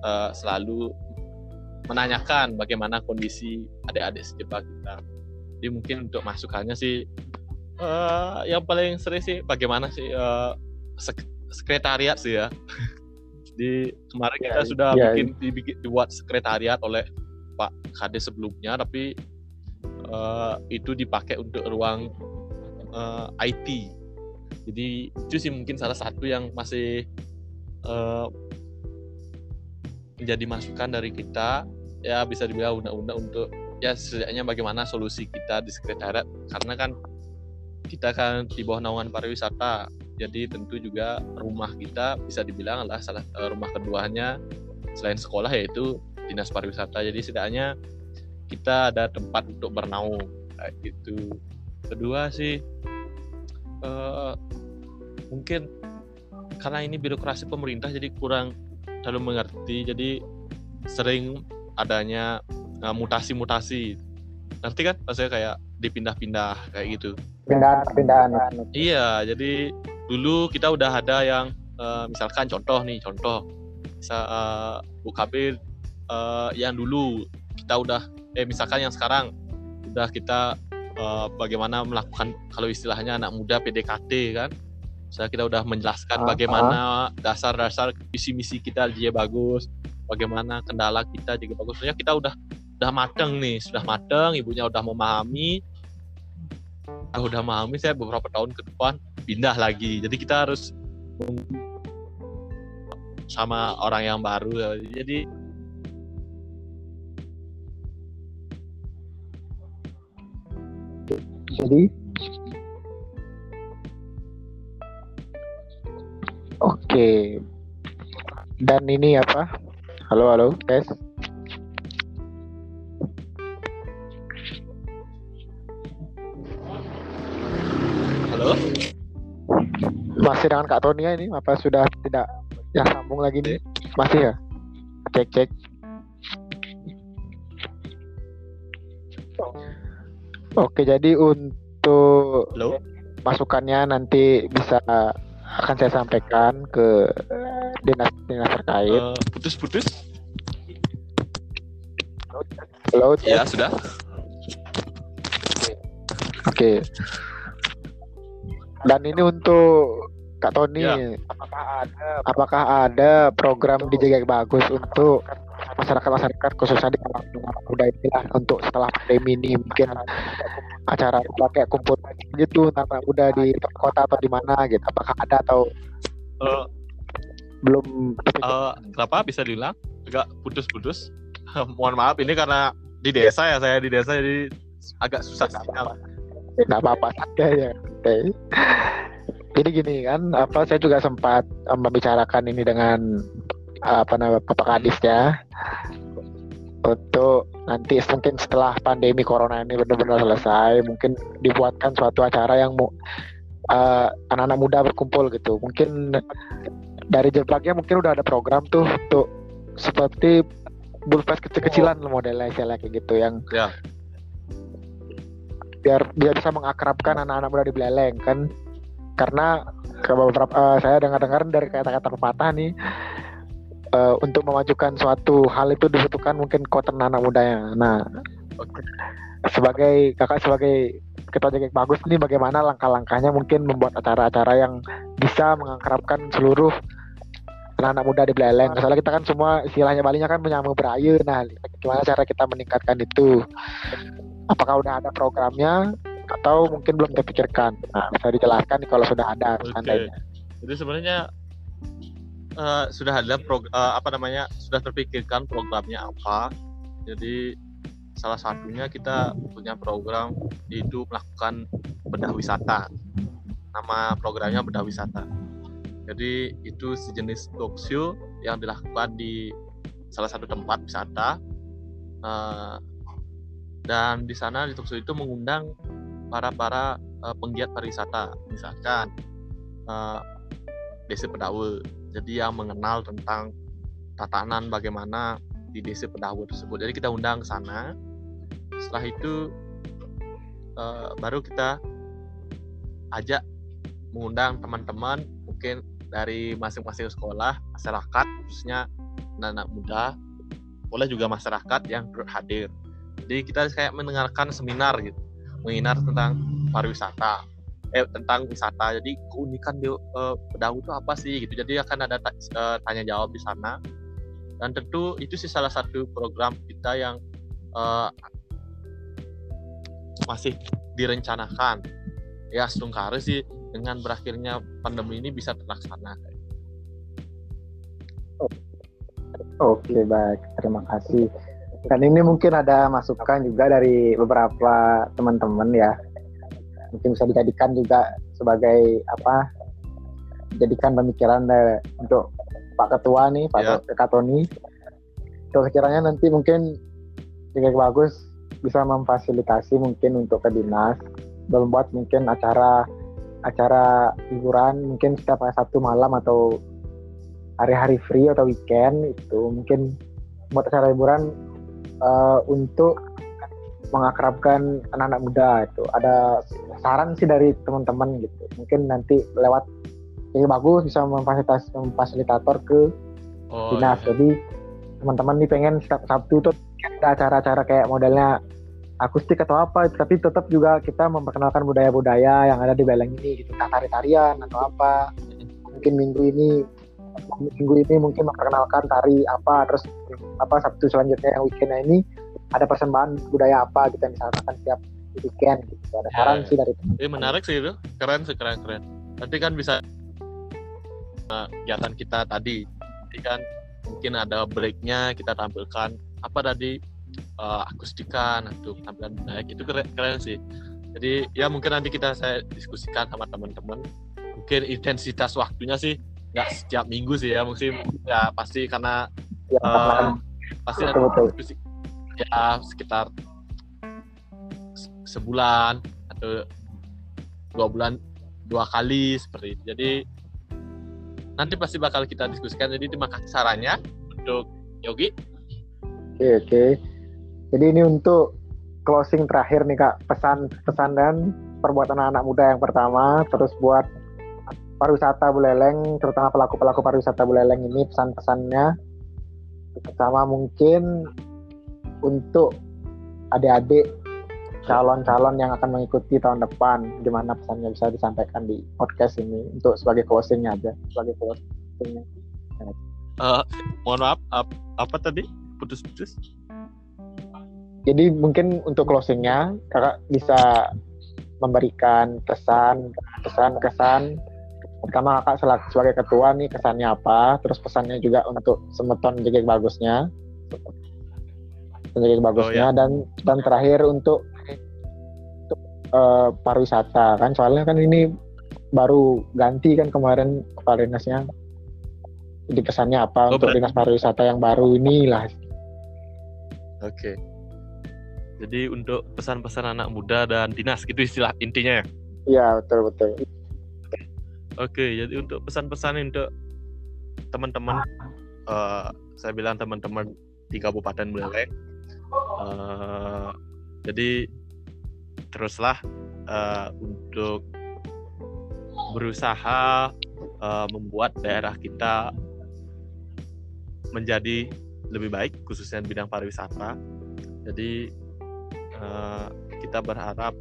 uh, selalu menanyakan bagaimana kondisi adik-adik sejebak kita. Jadi mungkin untuk masukannya sih uh, yang paling sering sih bagaimana sih uh, sekretariat sih ya. Di kemarin Ya, kita sudah ya, bikin dibikin dibuat sekretariat oleh Pak Kades sebelumnya, tapi eh, itu dipakai untuk ruang eh, IT. Jadi itu sih mungkin salah satu yang masih eh, menjadi masukan dari kita ya bisa dibilang undang-undang untuk ya setidaknya bagaimana solusi kita di sekretariat karena kan kita kan di bawah naungan pariwisata jadi tentu juga rumah kita bisa dibilang adalah salah eh, rumah keduanya selain sekolah yaitu dinas pariwisata. Jadi setidaknya kita ada tempat untuk bernaung kayak gitu. Kedua sih eh, mungkin karena ini birokrasi pemerintah jadi kurang terlalu mengerti jadi sering adanya eh, mutasi-mutasi ngerti kan maksudnya kayak dipindah-pindah kayak gitu Pindahan pindahan. Iya, jadi dulu kita udah ada yang eh, misalkan contoh nih, contoh bisa eh, UKB eh, yang dulu kita udah eh misalkan yang sekarang udah kita eh, bagaimana melakukan kalau istilahnya anak muda PDKT kan. Saya kita udah menjelaskan Ah, bagaimana dasar-dasar visi misi kita dia bagus, bagaimana kendala kita juga bagus. Soalnya kita udah udah mateng nih, sudah mateng, ibunya udah memahami, kalau udah memahami saya beberapa tahun ke depan pindah lagi. Jadi kita harus sama orang yang baru. Jadi Jadi Oke. Dan ini apa? Halo, halo, guys. halo Masih dengan Kak Tonia ini apa sudah tidak yang sambung lagi nih? Masih ya? Cek cek. Oke, jadi untuk halo masukannya nanti bisa akan saya sampaikan ke dinas-dinas terkait. Eh, putus-putus Halo, ya sudah Oke. Dan ini untuk Kak Tony, Ya. apakah ada apakah ada program di Jaga Bagus untuk masyarakat-masyarakat khususnya di kalangan muda inilah untuk setelah pandemi ini mungkin acara pakai kumpul gitu anak muda di kota atau di mana gitu. Apakah ada atau Eh, belum eh, kenapa bisa diulang agak putus-putus mohon maaf ini karena di desa ya saya di desa jadi agak susah sinyal nggak apa-apa saja ya. Oke. Jadi gini kan, apa saya juga sempat eh, membicarakan ini dengan apa namanya Bapak Kadis ya untuk nanti mungkin setelah pandemi corona ini benar-benar selesai mungkin dibuatkan suatu acara yang eh, anak-anak muda berkumpul gitu mungkin dari jeblaknya mungkin udah ada program tuh untuk seperti bulfest kecil-kecilan modelnya istilahnya kayak gitu yang Ya. biar biar bisa mengakrabkan anak-anak muda di Beleleng kan karena beberapa eh, saya dengar-dengar dari kata-kata pepatah nih eh, untuk memajukan suatu hal itu dibutuhkan mungkin kekuatan anak mudanya. Nah, sebagai kakak sebagai ketua JKK bagus nih bagaimana langkah-langkahnya mungkin membuat acara-acara yang bisa mengakrabkan seluruh anak-anak muda di Beleleng. Soalnya kita kan semua istilahnya Balinya kan menyambung berayu. Nah, gimana cara kita meningkatkan itu? Apakah udah ada programnya atau mungkin belum terpikirkan? Nah, bisa dijelaskan kalau sudah ada Oke. seandainya. Jadi sebenarnya eh, sudah ada prog- eh, apa namanya sudah terpikirkan programnya apa. Jadi salah satunya kita punya program itu melakukan bedah wisata. Nama programnya bedah wisata. Jadi itu sejenis talk show yang dilakukan di salah satu tempat wisata. Eh, dan di sana di talk show itu mengundang para para eh, penggiat pariwisata, misalkan eh, desa Pedawe. Jadi yang mengenal tentang tatanan bagaimana di desa Pedawe tersebut. Jadi kita undang ke sana. Setelah itu eh, baru kita ajak mengundang teman-teman mungkin dari masing-masing sekolah, masyarakat khususnya anak-anak muda, boleh juga masyarakat yang hadir. Jadi kita kayak mendengarkan seminar gitu, menginar tentang pariwisata eh tentang wisata. Jadi keunikan di uh, Bedau itu apa sih gitu. Jadi akan ada uh, tanya jawab di sana. Dan tentu itu sih salah satu program kita yang uh, masih direncanakan. Ya sungkara sih dengan berakhirnya pandemi ini bisa terlaksana. Oke baik. Terima kasih. Dan ini mungkin ada masukan juga dari beberapa teman-teman ya mungkin bisa dijadikan juga sebagai apa jadikan pemikiran dari, untuk Pak Ketua nih Pak yeah. Kak Tony kalau sekiranya nanti mungkin juga bagus bisa memfasilitasi mungkin untuk ke dinas membuat mungkin acara acara hiburan mungkin setiap satu malam atau hari-hari free atau weekend itu mungkin buat acara hiburan uh, untuk mengakrabkan anak-anak muda itu ada saran sih dari teman-teman gitu. Mungkin nanti lewat ini bagus bisa memfasilitas memfasilitator ke oh, dinas. iya. jadi teman-teman nih pengen setiap Sabtu tuh ada acara-acara kayak modelnya akustik atau apa tapi tetap juga kita memperkenalkan budaya-budaya yang ada di Beleng ini gitu. Tari-tarian atau apa. Mungkin minggu ini minggu ini mungkin memperkenalkan tari apa terus apa Sabtu selanjutnya yang weekendnya ini ada persembahan budaya apa gitu misalkan tiap weekend gitu ada saran ya, sih dari teman. Ini menarik sih itu keren sih keren keren. Nanti kan bisa uh, kegiatan kita tadi, nanti kan mungkin ada breaknya kita tampilkan apa tadi uh, akustikan atau tampilan budaya itu keren, keren sih. Jadi ya mungkin nanti kita saya diskusikan sama teman-teman. Mungkin intensitas waktunya sih nggak setiap minggu sih ya mungkin ya pasti karena ya, uh, pasti betul, betul. ya sekitar sebulan atau dua bulan dua kali seperti itu. Jadi nanti pasti bakal kita diskusikan. Jadi terima kasih sarannya untuk Yogi. Oke oke. Jadi ini untuk closing terakhir nih kak. Pesan pesan dan perbuatan anak-anak muda yang pertama. Terus buat pariwisata Buleleng, terutama pelaku-pelaku pariwisata Buleleng ini pesan-pesannya. Pertama mungkin untuk adik-adik calon-calon yang akan mengikuti tahun depan, gimana pesannya bisa disampaikan di podcast ini untuk sebagai closingnya aja, sebagai closingnya. Uh, mohon maaf, ap, apa tadi? Putus-putus? Jadi mungkin untuk closingnya, kakak bisa memberikan pesan, pesan-kesan pertama kakak sebagai ketua nih kesannya apa terus pesannya juga untuk semeton jadi bagusnya jadi bagusnya oh, ya. dan dan terakhir untuk uh, pariwisata kan? Soalnya kan ini baru ganti kan kemarin kepala dinasnya jadi pesannya apa oh, untuk berarti... dinas pariwisata yang baru inilah. Oke. Okay. jadi untuk pesan-pesan anak muda dan dinas gitu istilah intinya ya? Iya betul betul. Oke, jadi untuk pesan-pesan untuk teman-teman, uh, saya bilang teman-teman di Kabupaten Buleleng, uh, jadi teruslah uh, untuk berusaha uh, membuat daerah kita menjadi lebih baik, khususnya di bidang pariwisata. Jadi uh, kita berharap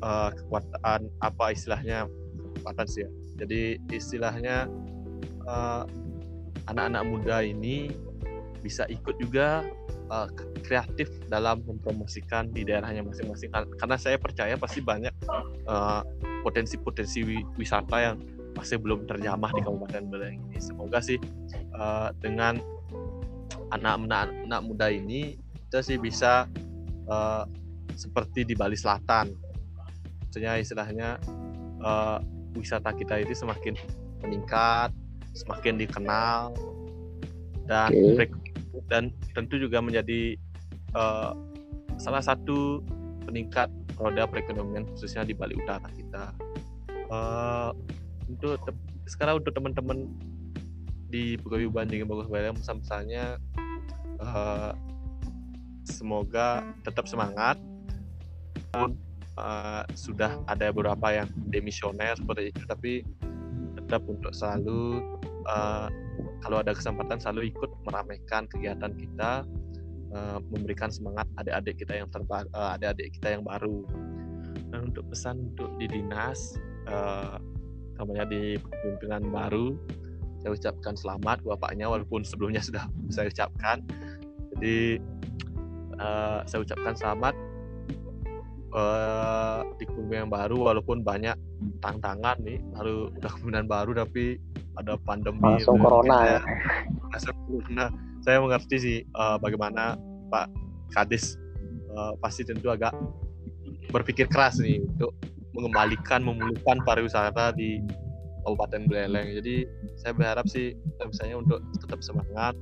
uh, kekuatan apa istilahnya kekuatan sih ya. Jadi istilahnya anak eh, anak-anak muda ini bisa ikut juga uh, kreatif dalam mempromosikan di daerahnya masing-masing karena saya percaya pasti banyak potensi potensi-potensi wisata yang masih belum terjamah di Kabupaten Beleng ini. Semoga sih uh, dengan anak-anak muda ini kita sih bisa uh, seperti di Bali Selatan maksudnya istilahnya uh, wisata kita ini semakin meningkat, semakin dikenal dan okay. Dan tentu juga menjadi uh, salah satu peningkat roda perekonomian khususnya di Bali Utara kita. Uh, untuk sekarang untuk teman-teman di Pegawai yang Bagus Bayang pesan-pesannya uh, semoga tetap semangat uh, sudah ada beberapa yang demisioner seperti itu tapi tetap untuk selalu uh, kalau ada kesempatan selalu ikut meramaikan kegiatan kita uh, memberikan semangat adik-adik kita yang terbaru uh, adik-adik kita yang baru. Dan untuk pesan untuk di dinas uh, namanya di pimpinan baru saya ucapkan selamat bapaknya walaupun sebelumnya sudah saya ucapkan. Jadi saya ucapkan selamat uh, di kepemimpinan baru walaupun banyak tantangan nih baru udah kepemimpinan baru tapi ada pandemi langsung corona ya. Nah saya mengerti sih uh, bagaimana Pak Kadis uh, pasti tentu agak berpikir keras nih untuk mengembalikan memulihkan pariwisata di Kabupaten Buleleng. Jadi saya berharap sih misalnya untuk tetap semangat.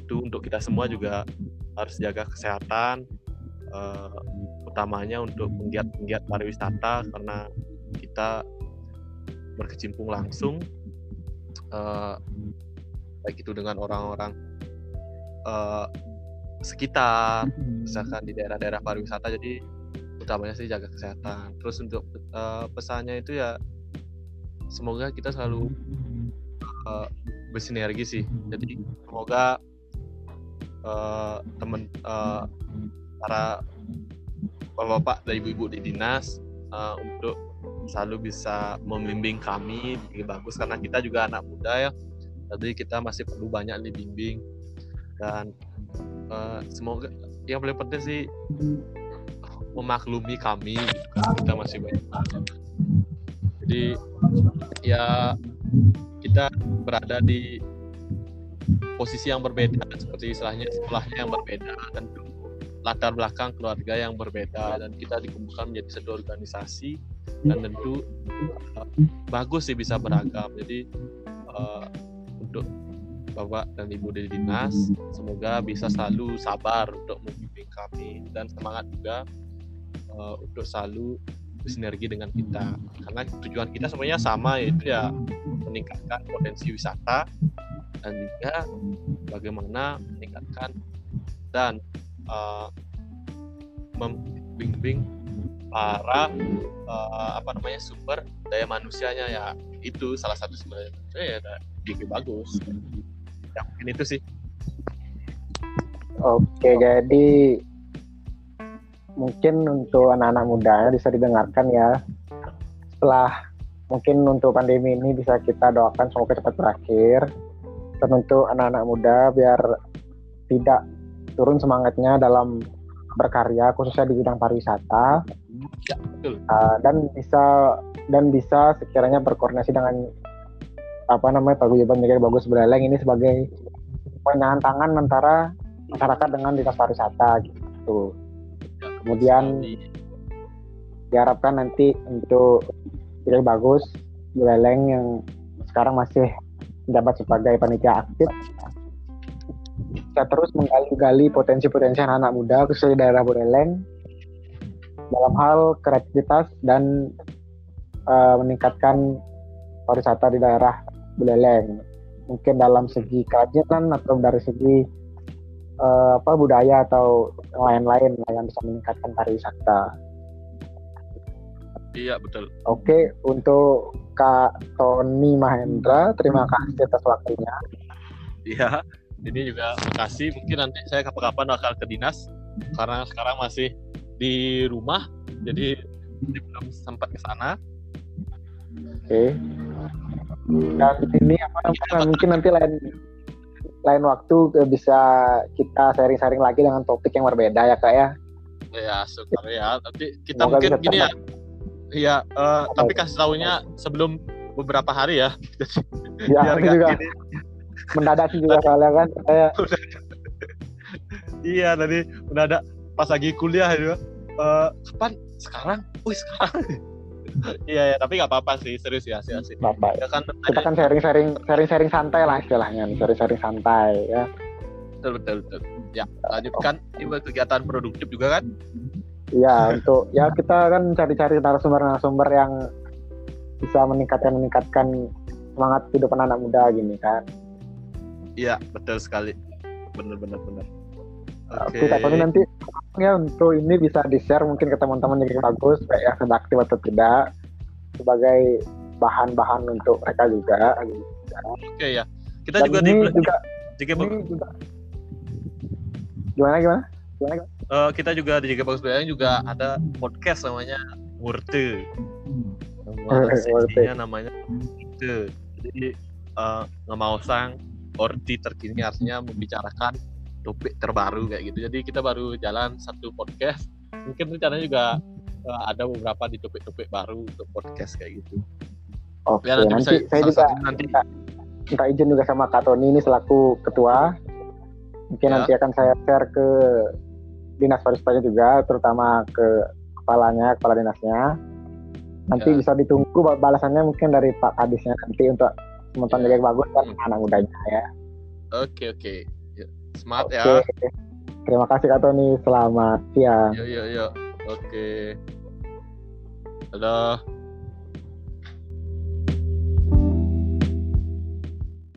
Itu untuk kita semua juga harus jaga kesehatan uh, utamanya untuk penggiat-penggiat pariwisata karena kita berkecimpung langsung uh, baik itu dengan orang-orang uh, sekitar misalkan di daerah-daerah pariwisata. Jadi utamanya sih jaga kesehatan. Terus untuk uh, pesannya itu ya semoga kita selalu uh, bersinergi sih. Jadi semoga uh, teman uh, para bapak-bapak dan ibu-ibu di dinas uh, untuk selalu bisa membimbing kami lebih bagus karena kita juga anak muda ya. Jadi kita masih perlu banyak dibimbing dan uh, semoga yang paling penting sih memaklumi kami kita masih banyak jadi ya kita berada di posisi yang berbeda seperti istilahnya sekolahnya yang berbeda dan latar belakang keluarga yang berbeda dan kita dikumpulkan menjadi satu organisasi dan tentu uh, bagus sih bisa beragam. Jadi uh, untuk bapak dan ibu dari dinas semoga bisa selalu sabar untuk membimbing kami dan semangat juga uh, untuk selalu bersinergi dengan kita. Karena tujuan kita sebenarnya sama yaitu ya meningkatkan potensi wisata dan juga bagaimana meningkatkan dan uh, membimbing para uh, apa namanya sumber daya manusianya ya. Itu salah satu sebenarnya. Ya GG bagus. Ya mungkin itu sih. Oke jadi mungkin untuk anak-anak muda bisa didengarkan ya. Setelah mungkin untuk pandemi ini bisa kita doakan semoga cepat berakhir. Dan untuk anak-anak muda biar tidak turun semangatnya dalam berkarya khususnya di bidang pariwisata ya, betul. Uh, dan bisa dan bisa sekiranya berkoordinasi dengan apa namanya paguyuban jaga bagus beraleng ini sebagai penyangan tangan antara masyarakat dengan dinas pariwisata gitu kemudian diharapkan nanti untuk pilih bagus Buleleng yang sekarang masih menjabat sebagai panitia aktif bisa terus menggali-gali potensi-potensi anak, anak muda khususnya di daerah Buleleng dalam hal kreativitas dan uh, meningkatkan pariwisata di daerah Buleleng mungkin dalam segi kerajinan atau dari segi uh, apa budaya atau lain-lain yang bisa meningkatkan pariwisata. Iya betul. Oke untuk Kak Tony Mahendra, terima kasih atas waktunya. Iya, ini juga kasih. Mungkin nanti saya kapan-kapan akan ke dinas karena sekarang masih di rumah, jadi belum sempat ke sana. Oke. Dan ini apa namanya mungkin nanti lain lain waktu bisa kita sharing-sharing lagi dengan topik yang berbeda ya kak ya. Ya syukur ya. Tapi kita Semoga mungkin gini ya. Iya, uh, tapi kasih tahunya sebelum beberapa hari ya. ya, biar juga. Gini. Mendadak juga soalnya kan saya. iya tadi mendadak pas lagi kuliah ya. Uh, kapan? Sekarang? Wih sekarang. Iya ya, tapi nggak apa-apa sih, serius ya, sih sih. Bapak. Ya kan, kita kan sharing-sharing, sharing-sharing santai lah istilahnya, sharing-sharing santai ya. Betul betul betul. Ya, lanjutkan ini kegiatan produktif juga kan? Iya, untuk ya kita kan cari-cari narasumber-narasumber yang bisa meningkatkan meningkatkan semangat kehidupan anak muda gini kan. Iya, betul sekali. Benar. Oke, okay. nanti ya untuk ini bisa di-share mungkin ke teman-teman yang bagus kayak yang aktif atau tidak sebagai bahan-bahan untuk mereka juga. Oke okay, ya. Kita Dan juga ini di juga, juga, ini juga gimana gimana? Gimana? Uh, kita juga di Jaga Bagus Bayang juga ada podcast namanya Murte. Nama namanya Murte. Jadi eh, nggak mau sang orti terkini artinya membicarakan topik terbaru kayak gitu. Jadi kita baru jalan satu podcast. Mungkin rencananya juga eh, ada beberapa di topik-topik baru untuk podcast kayak gitu. Oke, Ya nanti, nanti bisa saya juga nanti minta izin juga sama Kak Tony ini selaku ketua. Mungkin Ya. nanti akan saya share ke dinas pariwisatanya juga, terutama ke kepalanya, kepala dinasnya. Nanti Ya. bisa ditunggu ba- balasannya mungkin dari Pak Kadisnya nanti untuk menonton Ya. yang bagus kan Hmm. anak mudanya ya. Oke oke. Ya, Smart Oke. ya. Terima kasih Kak Tony. Selamat siang. Yuk yuk yuk. Oke. Dadah.